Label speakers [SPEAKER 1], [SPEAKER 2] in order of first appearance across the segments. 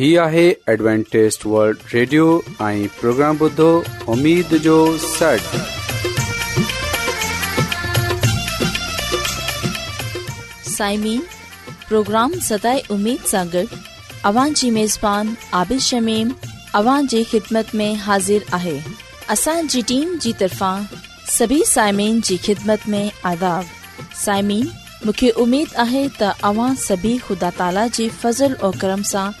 [SPEAKER 1] هي آهي ॲಡ್وانٽيست world radio ۽ programme بدو اميد
[SPEAKER 2] جو سٽ سائمين پروگرام سداي اميد सागर اوان جي ميزبان عادل شميم اوان جي خدمت ۾ حاضر آهي اسان جي ٽيم جي طرفان سڀي سائمين جي خدمت ۾ آداب سائمين مونکي اميد آهي ته اوان سڀي خدا تالا جي فضل او کرم سان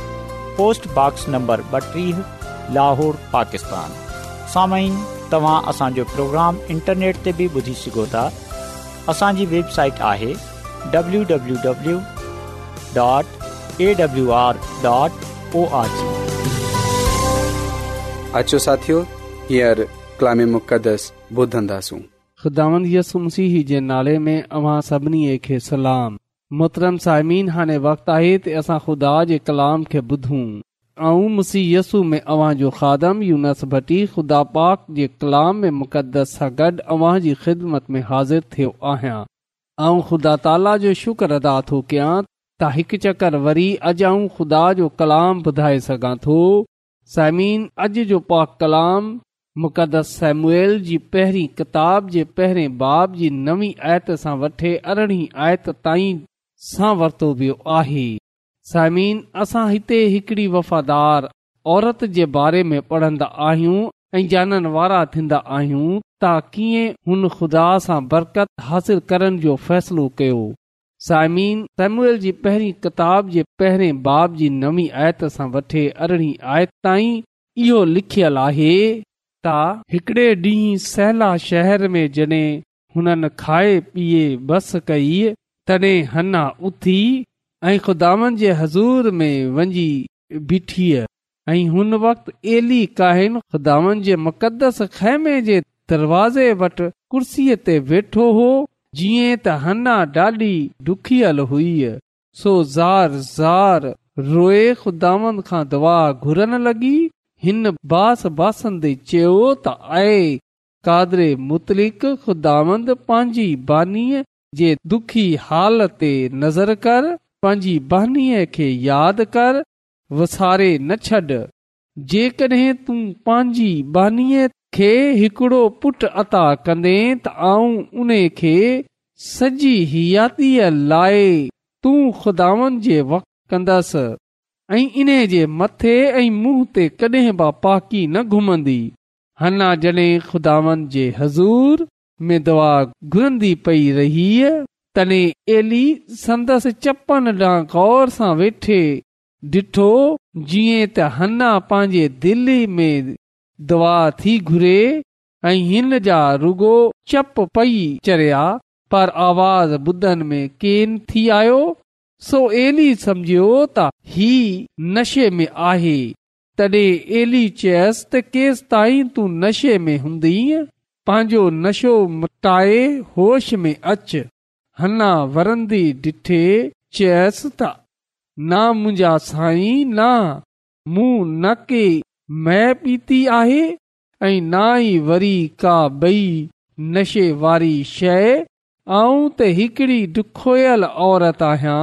[SPEAKER 3] post box number 32 Lahore Pakistan سامعين تواں اساں جو پروگرام انٹرنیٹ تے
[SPEAKER 1] بھی بودھی سکو تا اساں ویب
[SPEAKER 4] سائٹ آهي www.awr.org اچو ساتھیو پیر کلام مقدس بودھنداسوں خداوند मोहतरम सालमीन हाणे वक़्तु आहे त असां ख़ुदा जे कलाम खे ॿुधूं ऐं मुसीयसु में अवां जो खादम यूनस भटी खुदा पाक जे कलाम में मुक़दस सां गॾु अवां जी ख़िदमत में हाज़िर थियो आहियां ऐं ख़ुदा ताला जो शुक्र अदा थो कया त हिकु चक्र वरी अॼु आऊं खुदा जो कलाम ॿुधाए सघां थो सालमीन अॼु जो पाक कलाम मुक़दस सेमुएल जी पहिरीं किताब जे पहिरें बाब जी नवी आयत सां वठे अरिड़हीं आयत ताईं सां वरितो वियो आहे सायमिन असां हिते हिकड़ी वफ़ादार औरत जे बारे में पढ़ंदा आहियूं ऐं जाननि वारा थींदा आहियूं त कीअं हुन ख़ुदा सां बरकत हासिल करण जो फ़ैसिलो कयो सायमिन सेमुल जी पहिरीं किताब जे पहिरें बाब जी नवी आयत सां वठे अरिड़हीं आयत ताईं इहो लिखियल आहे त हिकड़े ॾींहुं सहला शहर में जडे॒ हुननि खाए पीए बस कई तॾहिं हन्ना उथी ऐं ख़ुदान जे हज़ूर में वञी बीठी ऐं हुन वक़्ति एली काहिन ख़ुदास खैमे जे दरवाज़े वटि कुर्सीअ ते वेठो हो जीअं त हना ॾाढी डुखियल हुई सो ज़ार ज़ार रोए खुदांद खां दुआ घुरण लॻी हिन बास बासंदे चयो त आहे कादरे मुतलिक ख़ुदांद पंहिंजी बानी जे दुखी हाल ते नज़र कर पंहिंजी बहानीअ खे यादि कर वसारे न छॾ जेकॾहिं तू पंहिंजी बहनीअ खे हिकिड़ो पुटु अता कंदे त आऊं उन खे सॼी हयातीअ लाइ तूं खुदावन जे वक़्तु कंदसि ऐं इन जे मथे ऐं मुंहुं ते कॾहिं बि पाकी न घुमंदी हना जड॒हिं खुदावन जे हज़ूर में दवा घुरंदी पई रही तॾहिं एली संदसि चपन ॾांहुं गौर सां वेठे ॾिठो जीअं त हन्ना पंहिंजे दिलि में दवा थी घुरे ऐं हिन जा रुगो चप पेई चढ़िया पर आवाज़ ॿुधनि में केन थी आयो सो एली समुझियो त ही नशे में आहे तडे एली चयसि त केस ताईं तू नशे में हूंदी पंहिंजो नशो मटाए होश में अच हना वरंदी डिठे चयसि त ना मुंहिंजा साईं ना मूं न के मै पीती आहे ऐं ना ई वरी का बई नशे वारी शइ आऊं त हिकिड़ी डुखोयल औरत आहियां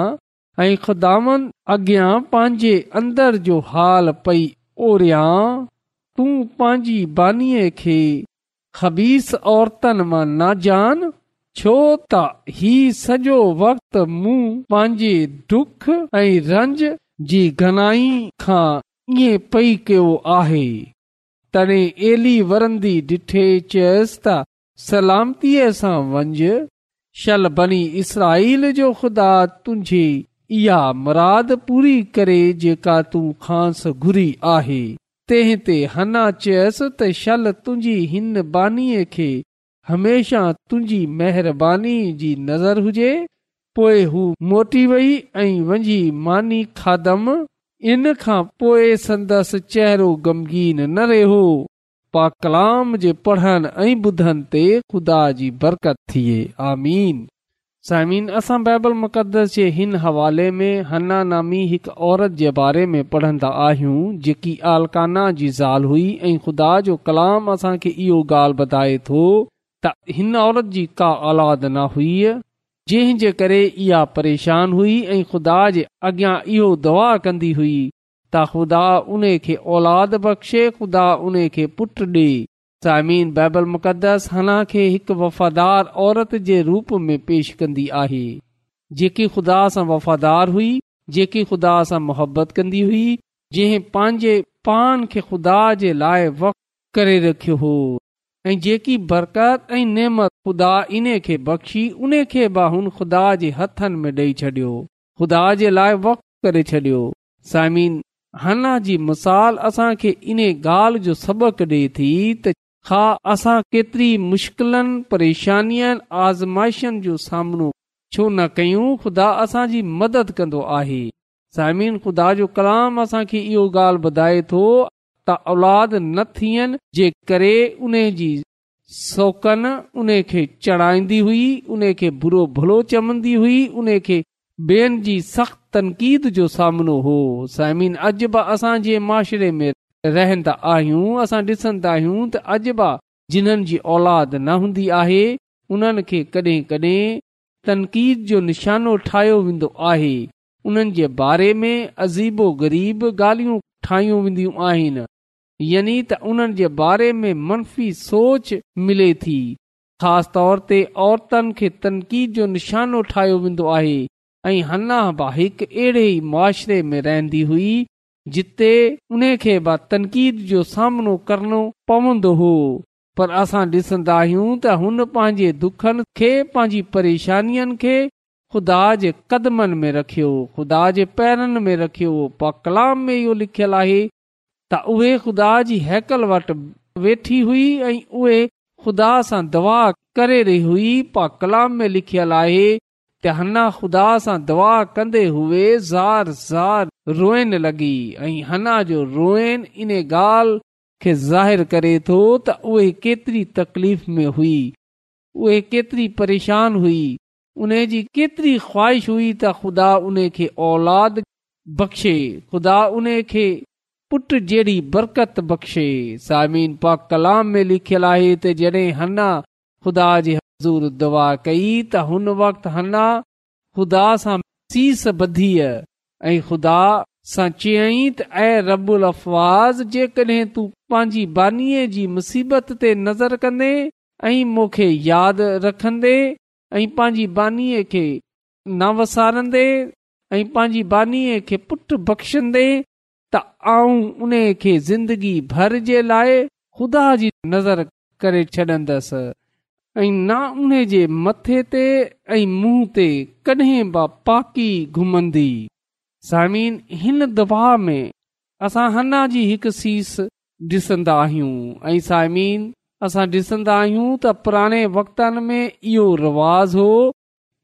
[SPEAKER 4] ऐं ख़ुदान अॻियां पंहिंजे अंदरि जो हाल पई ओरिया तूं पंहिंजी बानी खे ख़बीस औरतनि मां न जान छो त हीउ सॼो वक़्तु मूं पंहिंजे दुख ऐं रंज जी घनाई खां ईअं पई कयो आहे तॾहिं एली वरंदी डि॒ठे चयसि त सलामतीअ सां मंझि शल बनी इसराईल जो ख़ुदा तुंहिंजी इहा मुराद पूरी करे जेका तूं खासि घुरी आहे तंहिं ते हना चयसि त शल तुंहिंजी हिन बानी खे हमेशह तुंहिंजी मेहरबानी जी नज़र हुजे पोइ हू मोटी वई ऐं वञी मानी खादम इन खां पोइ संदसि चेहरो गमगीन न रहियो पा कलाम जे पढ़नि ऐं ॿुधनि ते ख़ुदा जी बरकत थिए आमीन साइमिन असां बाइबल मुक़दस जे हिन हवाले में हन्ना नामी हिकु औरत जे बारे में पढ़ंदा आहियूं जेकी आलकाना जी ज़ाल हुई ऐं ख़ुदा जो कलाम असां खे इहो ॻाल्हि ॿुधाए थो त हिन औरत जी का औलाद न हुई जंहिं जे करे इहा परेशान हुई ऐं ख़ुदा जे अॻियां इहो दुआ कन्दी हुई त ख़ुदा उन खे औलादु बख़्शे ख़ुदा उन खे पुट ॾे सायमिन बाइबल मुक़दस हना खे हिकु वफ़ादार औरत जे रूप में पेश कन्दी आहे जेकी ख़ुदा सां वफ़ादार हुई जेकी ख़ुदा सां मुहबत कंदी हुई जंहिं पंहिंजे पान खे ख़ुदा जे लाइ वक करे रखियो हो ऐं जेकी बरकत ऐं नेमत ख़ुदा इन इन्हे बख़्शी उन खे बि हुन ख़ुदा जे हथनि में डे॒ छडि॒यो ख़ुदा जे लाइ वक्त करे छॾियो साइमन हना जी मिसाल असां खे इन्हे ॻाल्हि जो सबक़ डि॒ थी त हा असां केतिरी मुश्किलनि परेशानियुनि आज़माइशनि जो सामनो छो न कयूं ख़ुदा असांजी मदद कंदो आहे साइमिन ख़ुदा जो कलाम असांखे इहो ॻाल्हि ॿुधाए थो त औलाद न थियनि जे करे उन जी शौक़न उन खे चढ़ाईंदी हुई उनखे बुरो भलो चम्दी हुई उनखे ॿियनि जी सख़्त तनक़ीद जो सामनो हो साइमिन अॼु बि असांजे माशरे में रहंदा आहियूं असां ॾिसंदा आहियूं त अॼु बि जिन्हनि जी औलाद न हूंदी आहे उन्हनि खे कॾहिं कॾहिं तनक़ीद जो निशानो ठाहियो वेंदो आहे उन्हनि जे बारे में अज़ीबो ग़रीब ॻाल्हियूं ठाहियूं वेंदियूं आहिनि यानी त उन्हनि जे बारे में मनफ़ी सोच मिले थी ख़ासि तौर ते औरतनि खे तनक़ीद जो निशानो ठाहियो वेंदो आहे ऐं हना बि हिकु अहिड़े ई मुशरे में रहंदी हुई जिते उन खे तनक़ीद जो सामनो करणो पवंदो हो पर असां ॾिसंदा आहियूं त हुन पंहिंजे दुखनि खे पंहिंजी परेशानियुनि खे खु़ा जे कदमनि में रखियो ख़ुदा जे पैरनि में रखियो पा कलाम में इहो लिखियल आहे त उहे ख़ुदा जी हैकल वटि वेठी हुई ऐं उहे ख़ुदा सां दवा करे रही हुई पा कलाम में आहे हन्ना ख़ुदा सां दुआ कंदे हुए ज़ार रोएण लॻी ऐं हन्ना जो रोएन इन ॻाल्हि खे ज़ाहिरु करे थो त उहे केतिरी तकलीफ़ में हुई उहे केतिरी परेशान हुई उन जी केतिरी ख़्वाहिश हुई त ख़ुदा उन खे औलाद बख़्शे ख़ुदा उन खे पुट जहिड़ी बरकत बख़्शे सामिन पाक कलाम में लिखियलु आहे त जॾहिं हन्ना ख़ुदा जी زور दुआ कई त हुन वक़्तु हना ख़ुदा सां बधीअ ऐं ख़ुदा सां चयईं त ऐं रबु अल्फवाज़ जेकॾहिं तूं पंहिंजी बानी जी मुसीबत ते नज़र कंदे ऐं मूंखे यादि रखंदे ऐं पंहिंजी बानी खे न वसारंदे ऐं पंहिंजी बानी खे पुटु बख़्शंदे त आऊं उन खे ज़िंदगी भर जे लाइ ख़ुदा जी नज़र करे छॾंदसि ना न उन जे मथे ते ऐं मुंहुं ते कॾहिं बि पाकी घुमंदी सायमी हिन दवा में असां हन्ना जी हिकु सीस ॾिसंदा आहियूं असां ॾिसंदा आहियूं त पुराणे वक़्तनि में इहो रिवाज़ हो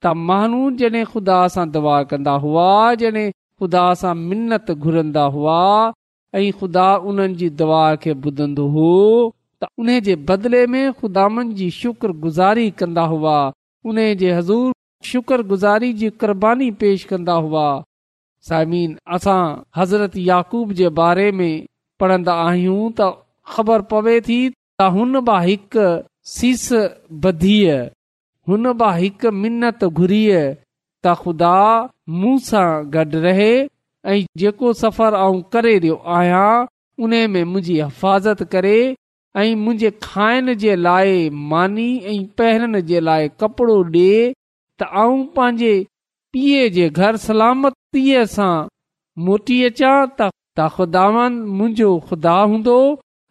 [SPEAKER 4] त माण्हू जॾहिं ख़ुदा सां दवा कंदा हुआ जॾहिं ख़ुदा सां मिनत घुरंदा हुआ ऐं ख़ुदा उन्हनि जी दवा खे ॿुधंदो हो उन जे बदिले में ख़ुदानि जी शुक्रगुज़ारी कंदा हुआ उन जे हज़ूर शुक्रगुज़ारी जी क़ुर्बानी पेश कंदा हुआ हज़रत याकूब जे बारे में पढ़ंदा आहियूं त ख़बर पवे थी त हुन बा हिकु सीस बधीअ हुन मां हिकु मिनत घुरी ख़ुदा मूं सां गॾु रहे ऐं जेको सफ़र आऊं करे रहियो आहियां उन में मुंहिंजी हिफ़ाज़त करे ऐं मुंहिंजे खाइण जे लाइ मानी ऐं पहिरनि जे लाइ कपिड़ो ॾे त आऊं पंहिंजे पीउ जे घरु सलामत सां मोटी अचां त त ख़ुदानि मुंहिंजो खुदा हूंदो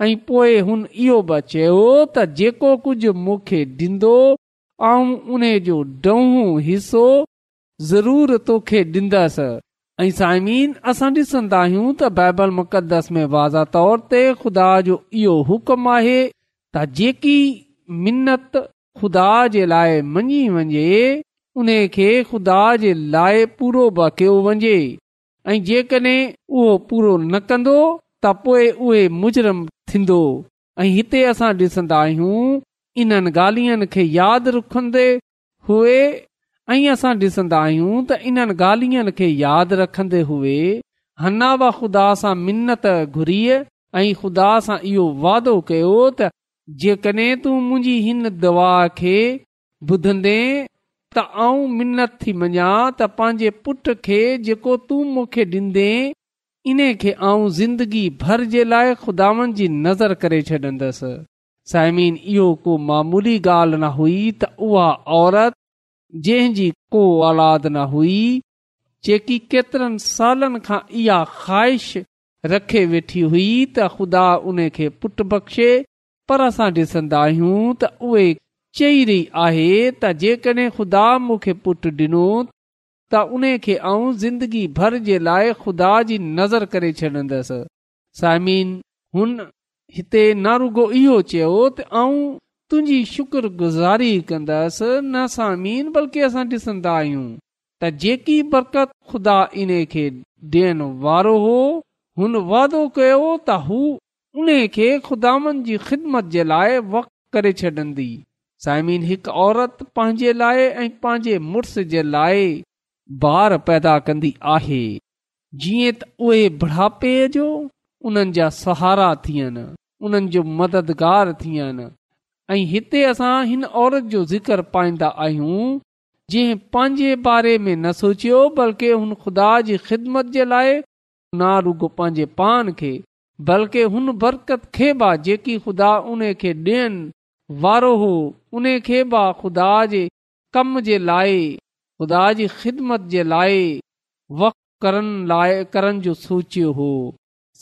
[SPEAKER 4] ऐं पोइ हुन इहो बि चयो त जेको कुझु मूंखे ॾींदो ऐं उन जो ॾहों हिसो ज़रूरु तोखे ॾींदसि साइमी असां ॾिसंदा आहियूं त बाइबल ते ख़ुदा जो इहो हुकम आहे त जेकी ख़ुदा जे लाइ मञी वञे उन खे खुदा जे लाइ पूरो ब कयो वञे ऐ जेकॾहिं उहो पूरो न कन्दो त पोए उहे मुजरिम थींदो ऐं हिते असां ॾिसंदा आहियूं इन्हनि गालियनि खे यादि रखंदे उहे ऐं असां ॾिसंदा आहियूं त इन्हनि ॻाल्हियुनि खे यादि रखंदे हुई अन्ना ख़ुदा सां मिनत घुरी ऐं ख़ुदा सां इहो वादो कयो त जेकॾहिं तूं मुंहिंजी हिन दआ खे ॿुधंदे त आऊं मिनत थी मञा त पंहिंजे पुट खे जेको तूं मूंखे ॾींदे इन खे आऊं ज़िंदगी भर जे लाइ खुदावन जी नज़र करे छॾंदसि साइमीन इहो को मामूली ॻाल्हि न हुई त उहा औरत जंहिंजी को औलाद न हुई जेकी केतिरनि सालनि खां इहा ख़्वाहिश रखे वेठी हुई त ख़ुदा उन खे पुटु बख़्शे पर असां ॾिसंदा आहियूं त उहे चई रही आहे त जेकॾहिं खुदा मूंखे पुटु ॾिनो त उन खे ऐं ज़िंदगी भर जे लाइ खुदा जी नज़र करे छॾंदसि साइमिन हुन हिते नारूगो इहो चयो तुंहिंजी शुक्रगुज़ारी कंदसि न सामीन बल्कि असां ॾिसंदा आहियूं त जेकी बरकत ख़ुदा इन खे ॾियण वारो हो हुन वादो कयो त हू उन खे खुदा जे लाइ वक करे छॾंदी साइमीन हिकु औरत पंहिंजे लाइ ऐं पंहिंजे मुड़ुस जे लाइ पैदा कंदी आहे जीअं त उहे बुढ़ापे जो उन्हनि जा सहारा थियनि उन्हनि जो मददगार थियनि ऐं हिते असां हिन औरत जो ज़िक्र पाईंदा आहियूं जंहिं पंहिंजे बारे में न सोचियो बल्कि हुन ख़ुदा जी ख़िदमत जे लाइ ना रुगो पंहिंजे पान खे बल्कि हुन बरकत खे बि जेकी ख़ुदा उन खे ॾियनि वारो हो उन खे बि ख़ुदा जे कम जे लाइ ख़ुदा जी ख़िदमत जे लाइ वक़्तु करण लाइ करण जो सोचियो हो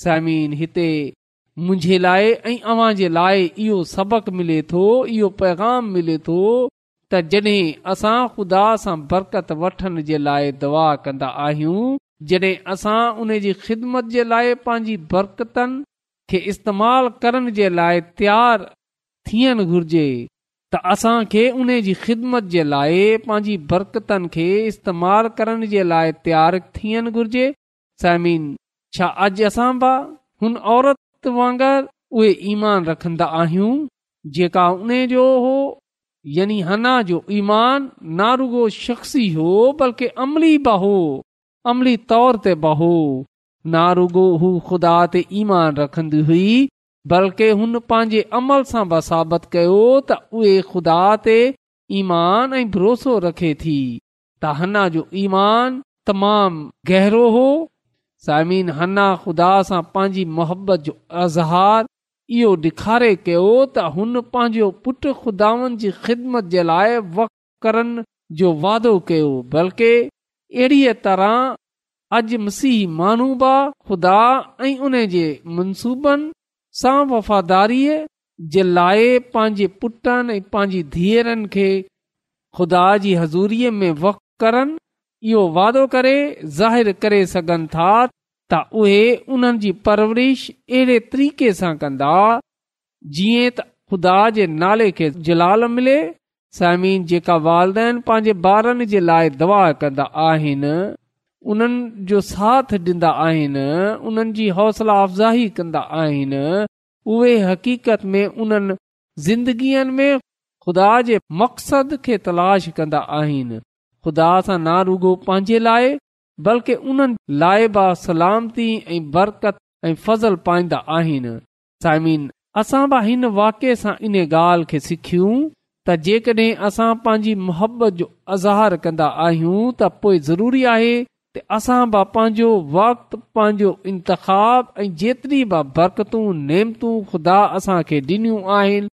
[SPEAKER 4] समीन हिते मुंहिंजे लाइ ऐं अवां जे लाइ इहो सबक मिले थो इहो पैगाम मिले थो त जॾहिं असां ख़ुदा सां बरकत वठण जे लाइ दवा कंदा आहियूं जॾहिं असां उन जी ख़िदमत जे लाइ पंहिंजी बरकतनि खे इस्तेमालु करण जे लाइ तयारु थियणु घुर्जे त असां उन जी ख़िदमत जे लाइ पंहिंजी बरकतनि खे इस्तेमालु करण जे लाइ तयारु थियणु घुर्जे साइमीन छा अॼु असां बा औरत वांगुरु उहे ईमान रखंदा आहियूं जेका उन जो हो यानी हना जो ईमान नारुगो शख्सी हो बल्कि अमली बाहो अमली तौर ते बाहो नारुगो हू ख़ुदा ते ईमान रखंदी हुई बल्कि हुन पंहिंजे अमल सां बि साबित कयो त उहे ख़ुदा ते ईमान ऐं भरोसो रखे थी त हना जो ईमान तमामु गहरो हो हन्ना ख़ुदा सां पंहिंजी मोहबत जो अज़हार इहो ॾेखारे कयो त हुन पंहिंजो पुटु ख़ुदानि जी ख़िदमत जे लाइ वकु करण जो वाइदो कयो बल्कि अहिड़ीअ तरह अजी मानूबा ख़ुदा ऐं उन जे मनसूबनि सां वफ़ादारीअ जे लाइ पंहिंजे पुटनि ऐं पंहिंजी धीअरनि खे ख़ुदा जी हज़ूरीअ में वफ़ु करनि इहो वाइदो करे ज़ाहिरु करे सघनि था त उहे उन्हनि जी परवरिश अहिड़े तरीक़े सां कंदा जीअं त ख़ुदा जे नाले खे जलाल मिले समीन जेका वालदेन पंहिंजे ॿारनि जे लाइ दवा कंदा आहिनि उन्हनि जो साथ ॾींदा आहिनि उन्हनि जी हौसला अफ़ज़ाही कंदा आहिनि उहे हक़ीक़त में उन्हनि ज़िंदगीअ में ख़ुदा जे मक़सद खे तलाश कंदा खुदा सां ना रुगो पंहिंजे लाइ बल्कि उन्हनि लाइ बि सलामती ऐं बरकत ऐं फज़ल पाईंदा आहिनि साइम असां बि हिन वाके सां इन ॻाल्हि खे सिखियूं त जेकॾहिं असां पंहिंजी जो अज़हार कंदा आहियूं त पोइ ज़रूरी आहे असां बि पंहिंजो वक़्ति पंहिंजो इंतिख ऐं जेतिरी बि बरकतू नेमतू ख़ुदा आहिनि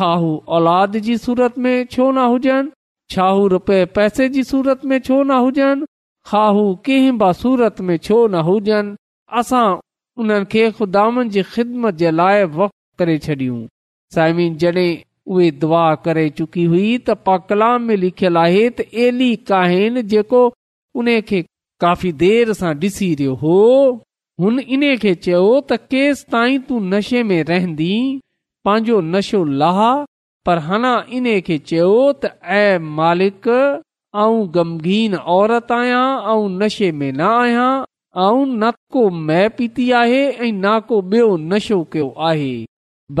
[SPEAKER 4] ख़ाह औलाद जी सूरत में छो न हुजनि शाहू रुपए पैसे जी सूरत में छो न हुजनि खाहू कंहिं बि सूरत में छो न हुजनि असां उन खे ख़ुदा करे छॾियूं साइम जॾहिं उहे दुआ करे चुकी हुई त पा कलाम में लिखियलु आहे त काफ़ी देरि सां ॾिसी रहियो हो हुन इन खे चयो त केसि ताईं तूं नशे में रहंदी पंहिंजो नशो ला पर हना इन्हे खे चयो त ऐं मालिक आऊं गमगीन औरत आहियां ऐं नशे में न आहियां ऐं न को मै पीती आहे ऐं ना को ॿियो नशो कयो आहे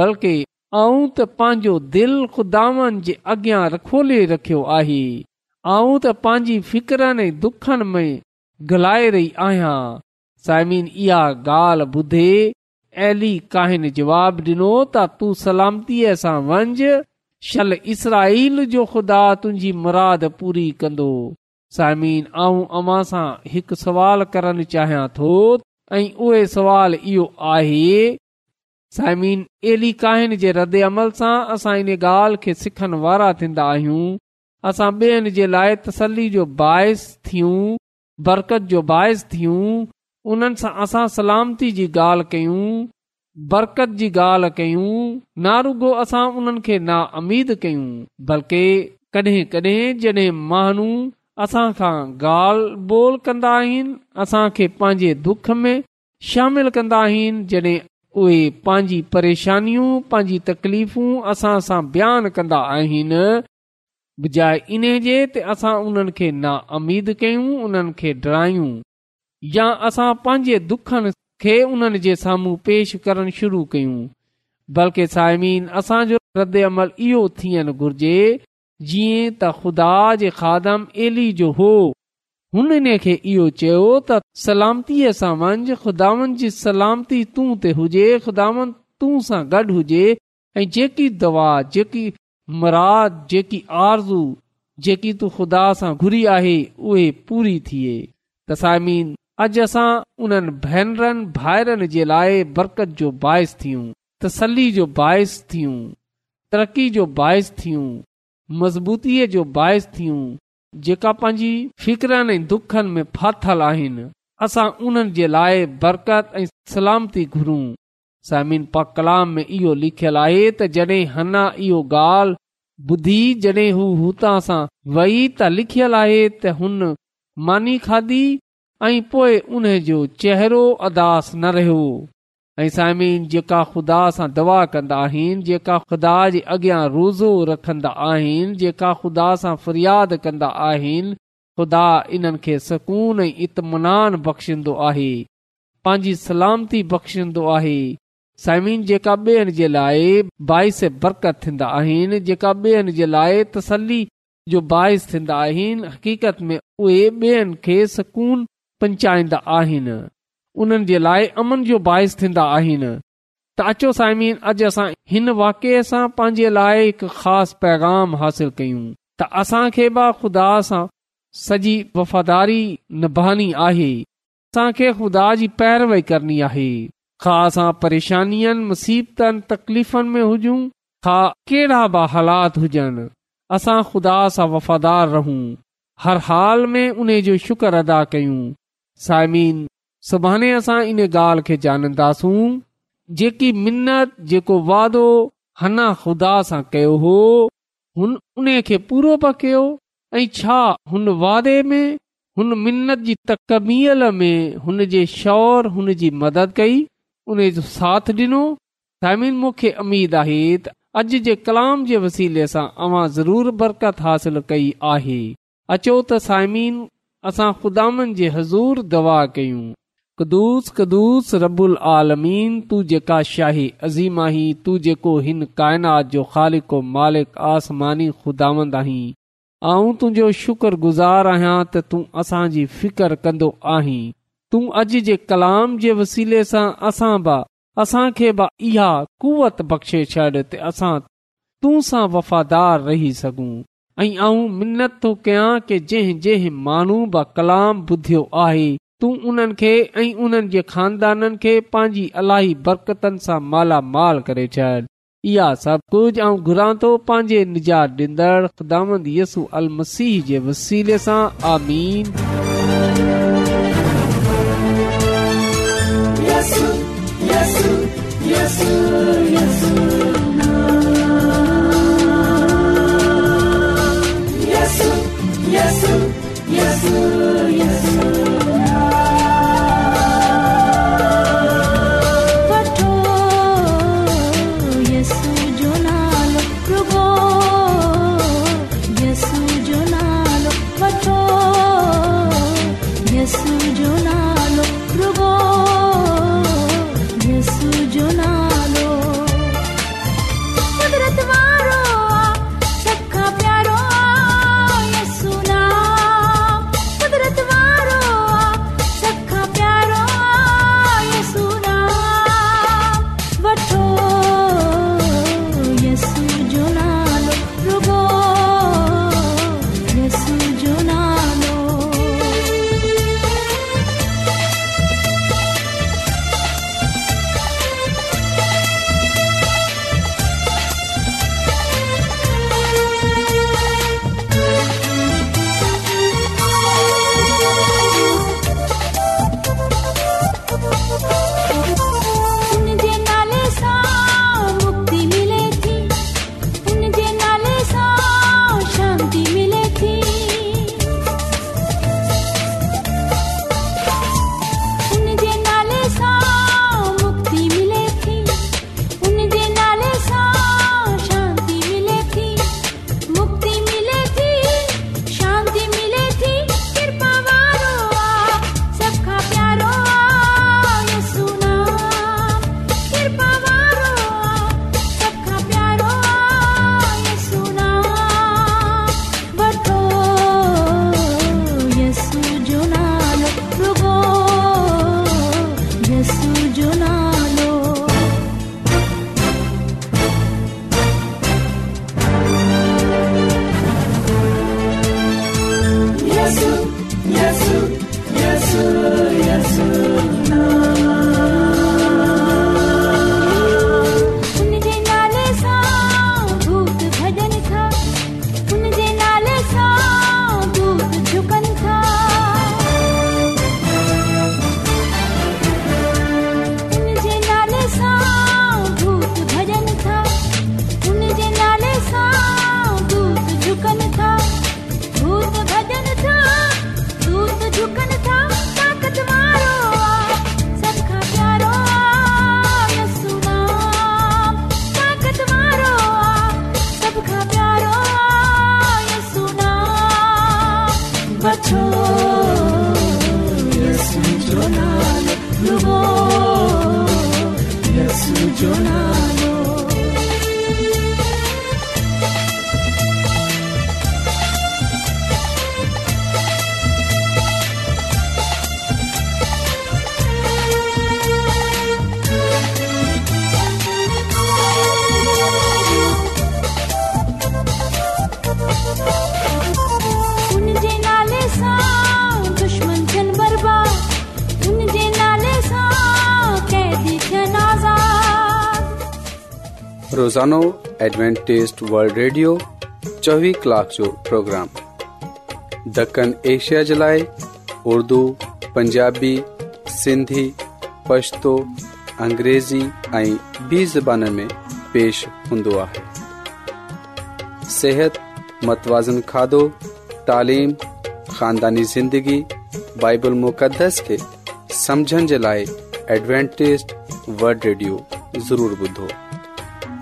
[SPEAKER 4] बल्कि आऊं त पंहिंजो दिलि खुदावन जे अॻियां खोले रखियो आहे आऊं त पंहिंजी फिकरनि ऐं दुखनि में गलाए रही आहियां साइमिन इहा ॻाल्हि ॿुधे एली काहिन जवाब ॾिनो त तूं सलामतीअ सां वंझ शल इसराल जो ख़ुदा तुंहिंजी मुराद पूरी कंदो साइम सां हिकु सुवालु करणु चाहियां थो ऐं उहे सुवाल इहो आहे साइमीन जे रदे अमल सां असां इन ॻाल्हि खे सिखण वारा थींदा आहियूं असां ॿियनि जे लाइ तसली जो बाहिस थियूं बरकत जो बाहिस थियूं उन्हनि सां असां सलामती जी ॻाल्हि कयूं बरकत जी ॻाल्हि कयूं न रुगो असां उन्हनि खे ना आमीद कयूं बल्कि कॾहिं कॾहिं जॾहिं माण्हू असांखां ॻाल्हि ॿोल कंदा आहिनि असांखे पंहिंजे दुख में शामिल कंदा आहिनि जॾहिं उहे पंहिंजी परेशानियूं पंहिंजी तकलीफ़ू असां सां बयानु कंदा आहिनि बजाए इन जे असां उन्हनि खे ना कयूं उन्हनि खे डरायूं या असां पंहिंजे दुखनि खे उन जे साम्हूं पेश करण शुरू कयूं बल्कि सायमी असांजो रद अमल इहो थियण घुर्जे जीअं त ख़ुदा खादम इन खे इहो चयो त सलामतीअ सां मंझि खुदावन जी सलामती तू ते हुजे खुदावन तू सां गॾु हुजे ऐं जेकी दवा जेकी मुराद जेकी आरज़ू जेकी तू ख़ुदा सां घुरी आहे उहे पूरी थिए त साइमीन अॼु असां उन्हनि भेनरनि भाइरनि जे लाइ बरकत जो बाहिसु थियूं तसली जो बाहि थियूं तरक़ी जो बाहिसु थियूं मज़बूतीअ जो बाहिसु थियूं जेका पंहिंजी फिकरनि ऐं दुखनि में फाथल आहिनि असां उन्हनि जे लाइ बरकत ऐं सलामती घुरूं समिन पा कलाम में इहो लिखियल आहे त जॾहिं अना इहो ॻाल्हि ॿुधी जॾहिं हू हुतां सां वई त आहे त हुन मानी खाधी ऐं पोइ उन जो चेहरो अदास न रहियो ऐं सायमिन जेका ख़ुदा सां दवा कंदा आहिनि जेका ख़ुदा जे अॻियां रोज़ो रखंदा आहिनि जेका ख़ुदा सां फ़रियाद कंदा आहिनि ख़ुदा इन्हनि खे सुकून ऐं इतमनान बख़्शींदो आहे पंहिंजी सलामती बख़्शींदो आहे साइमीन जेका ॿियनि जे लाइ बाहिस बरकत थींदा आहिनि जेका ॿियनि जे लाइ तसली जो बाइसु थींदा आहिनि हक़ीक़त में उहे ॿियनि खे पंचाईंदा आहिनि उन्हनि जे लाइ अमन जो बाहिस थींदा आहिनि त अचो साइमीन अॼु असां हिन वाकिए सां पंहिंजे लाइ हिकु ख़ासि पैगाम हासिल कयूं त असांखे बि खु़दा सां सॼी वफ़ादारी नभहणी आहे असांखे खु़दा जी पैरवई करणी आहे असां परेशानियुनि मुसीबतनि तकलीफ़नि में हुजूं ख़ा कहिड़ा बि हालात हुजनि असां खुदा सां वफ़ादार रहूं हर हाल में उन जो शुक्र अदा कयूं सायमिन सुभाणे असां इन ॻाल्हि खे जाणंदासूं जेकी मिनत जेको हना ख़ुदा सां कयो हो हुन उन खे पूरो पिया कयो ऐं छा हुन वादे में हुन मिनत जी तकमील में हुन जे शौर हुन जी मदद कई उन जो साथ ॾिनो सायमिन मूंखे अमीद आहे त अॼु जे कलाम जे वसीले सां अवां ज़रूर बरकत हासिल कई आहे अचो त साइम असां ख़ुदान जी हज़ूर दवा कयूं कदुस कदुस आलमीन तू जेका शाही अज़ीम आहीं तू जेको हिन काइनात जो खालिको मालिक आसमानी ख़ुदांद तुंहिंजो शुक्रगुज़ार आहियां त तूं असांजी फिकर कंदो आहीं तूं अॼु जे कलाम जे वसीले सां असां बि असांखे बि इहा कुवत बख़्शे छॾ ते असां तू सां वफ़ादार रही सघूं ऐं मिनत थो कयां की जंहिं जंहिं माण्हू कलाम ॿुधियो आहे तूं उन्हनि खे ऐं उन्हनि जे खानदाननि खे पंहिंजी बरकतनि सां मालामाल करे छॾ इहा सभु कुझु ऐं घुरां थो पंहिंजे निजात ख़ुदि यसू अल सां आमीन
[SPEAKER 1] ज़नो एडवेंटेज़ वल्ड ریڈیو चोवीह कलाक جو پروگرام دکن ایشیا جلائے اردو پنجابی سندھی پشتو पशतो अंग्रेज़ी ऐं میں پیش में पेश हूंदो متوازن सिहत मतवाज़न خاندانی زندگی ख़ानदानी ज़िंदगी बाइबल मुक़दस खे समुझण जे लाइ एडवेंटेज़ड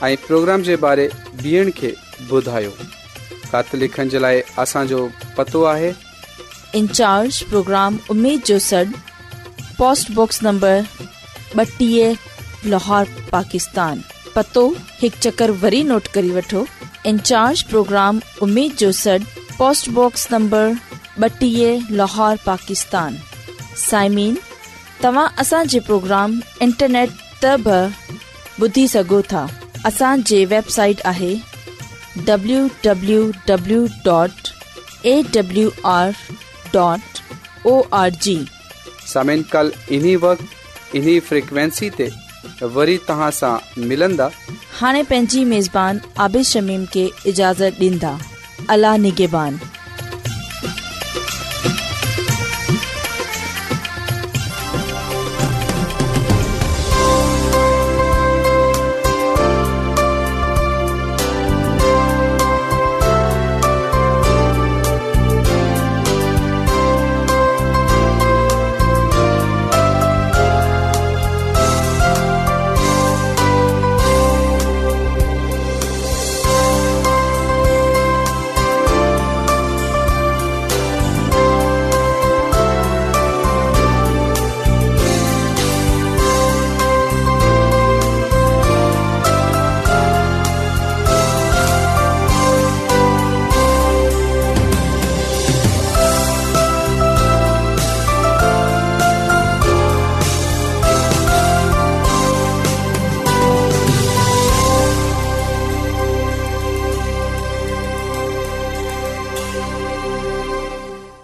[SPEAKER 2] पाकिस्तानोकाम साइमिन तव्हांजे प्रोग्राम इंटरनेट था असांजे वेबसाइट आहे हाणे पंहिंजी मेज़बान आबिशमीम खे इजाज़त ॾींदा अला نگہبان